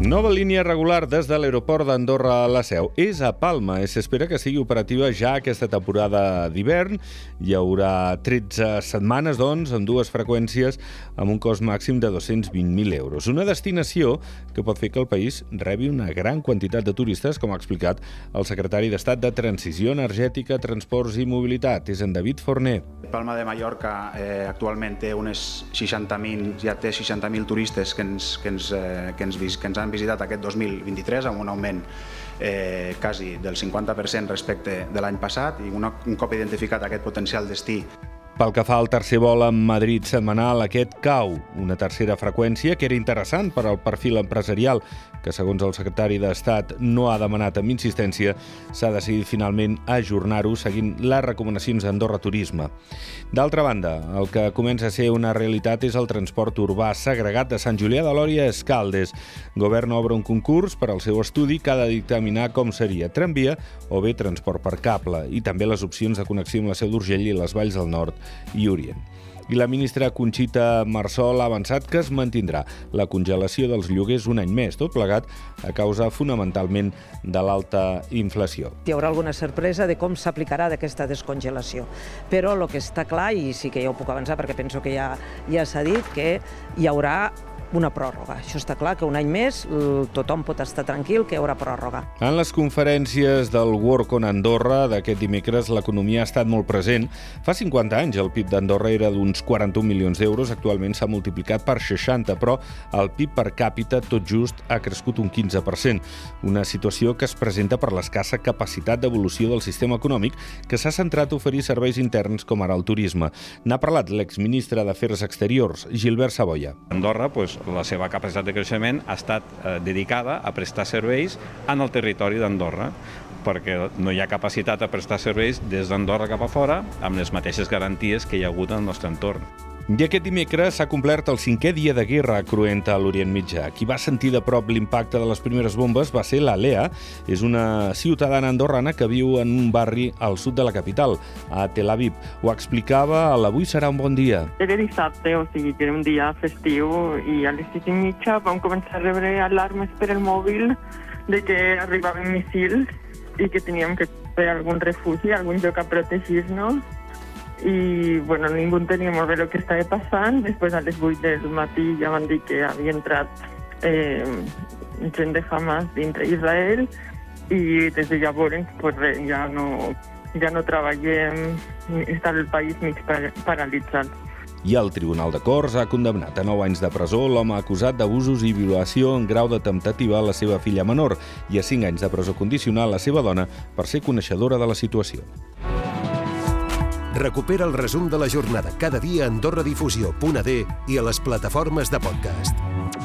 Nova línia regular des de l'aeroport d'Andorra a la Seu. És a Palma i s'espera que sigui operativa ja aquesta temporada d'hivern. Hi haurà 13 setmanes, doncs, amb dues freqüències amb un cost màxim de 220.000 euros. Una destinació que pot fer que el país rebi una gran quantitat de turistes, com ha explicat el secretari d'Estat de Transició Energètica, Transports i Mobilitat, és en David Forner. Palma de Mallorca eh, actualment té unes 60.000, ja té 60.000 turistes que ens, que ens, eh, que ens, que ens han han visitat aquest 2023 amb un augment eh, quasi del 50% respecte de l'any passat i una, un cop identificat aquest potencial destí pel que fa al tercer vol en Madrid setmanal, aquest cau, una tercera freqüència que era interessant per al perfil empresarial, que segons el secretari d'Estat no ha demanat amb insistència, s'ha decidit finalment ajornar-ho seguint les recomanacions d'Andorra Turisme. D'altra banda, el que comença a ser una realitat és el transport urbà segregat de Sant Julià de Lòria a Escaldes. Govern obre un concurs per al seu estudi que ha de dictaminar com seria tramvia o bé transport per cable i també les opcions de connexió amb la Seu d'Urgell i les Valls del Nord i Orient. I la ministra Conxita Marsol ha avançat que es mantindrà la congelació dels lloguers un any més, tot plegat a causa fonamentalment de l'alta inflació. Hi haurà alguna sorpresa de com s'aplicarà d'aquesta descongelació, però el que està clar, i sí que ja ho puc avançar perquè penso que ja, ja s'ha dit, que hi haurà una pròrroga. Això està clar que un any més tothom pot estar tranquil que hi haurà pròrroga. En les conferències del Work on Andorra d'aquest dimecres l'economia ha estat molt present. Fa 50 anys el PIB d'Andorra era d'uns 41 milions d'euros, actualment s'ha multiplicat per 60, però el PIB per càpita tot just ha crescut un 15%, una situació que es presenta per l'escassa capacitat d'evolució del sistema econòmic que s'ha centrat a oferir serveis interns com ara el turisme. N'ha parlat l'exministre d'Afers Exteriors, Gilbert Saboya. Andorra pues, la seva capacitat de creixement ha estat eh, dedicada a prestar serveis en el territori d'Andorra perquè no hi ha capacitat a prestar serveis des d'Andorra cap a fora amb les mateixes garanties que hi ha hagut en el nostre entorn. I aquest dimecres s'ha complert el cinquè dia de guerra cruenta a l'Orient Mitjà. Qui va sentir de prop l'impacte de les primeres bombes va ser la Lea. És una ciutadana andorrana que viu en un barri al sud de la capital, a Tel Aviv. Ho explicava a l'Avui serà un bon dia. Era dissabte, o sigui que era un dia festiu, i a les sis i mitja vam començar a rebre alarmes per el mòbil de que arribaven missils i que teníem que fer algun refugi, algun lloc a protegir-nos i bueno, ningú entenia molt bé el que estava passant. Després a les 8 del matí ja van dir que havia entrat eh, gent de Hamas dintre Israel i des de llavors pues, res, ja, no, ja no treballem, està el país mig paralitzat. I el Tribunal de Corts ha condemnat a 9 anys de presó l'home acusat d'abusos i violació en grau de temptativa a la seva filla menor i a 5 anys de presó condicional a la seva dona per ser coneixedora de la situació. Recupera el resum de la jornada cada dia a AndorraDifusió.d i a les plataformes de podcast.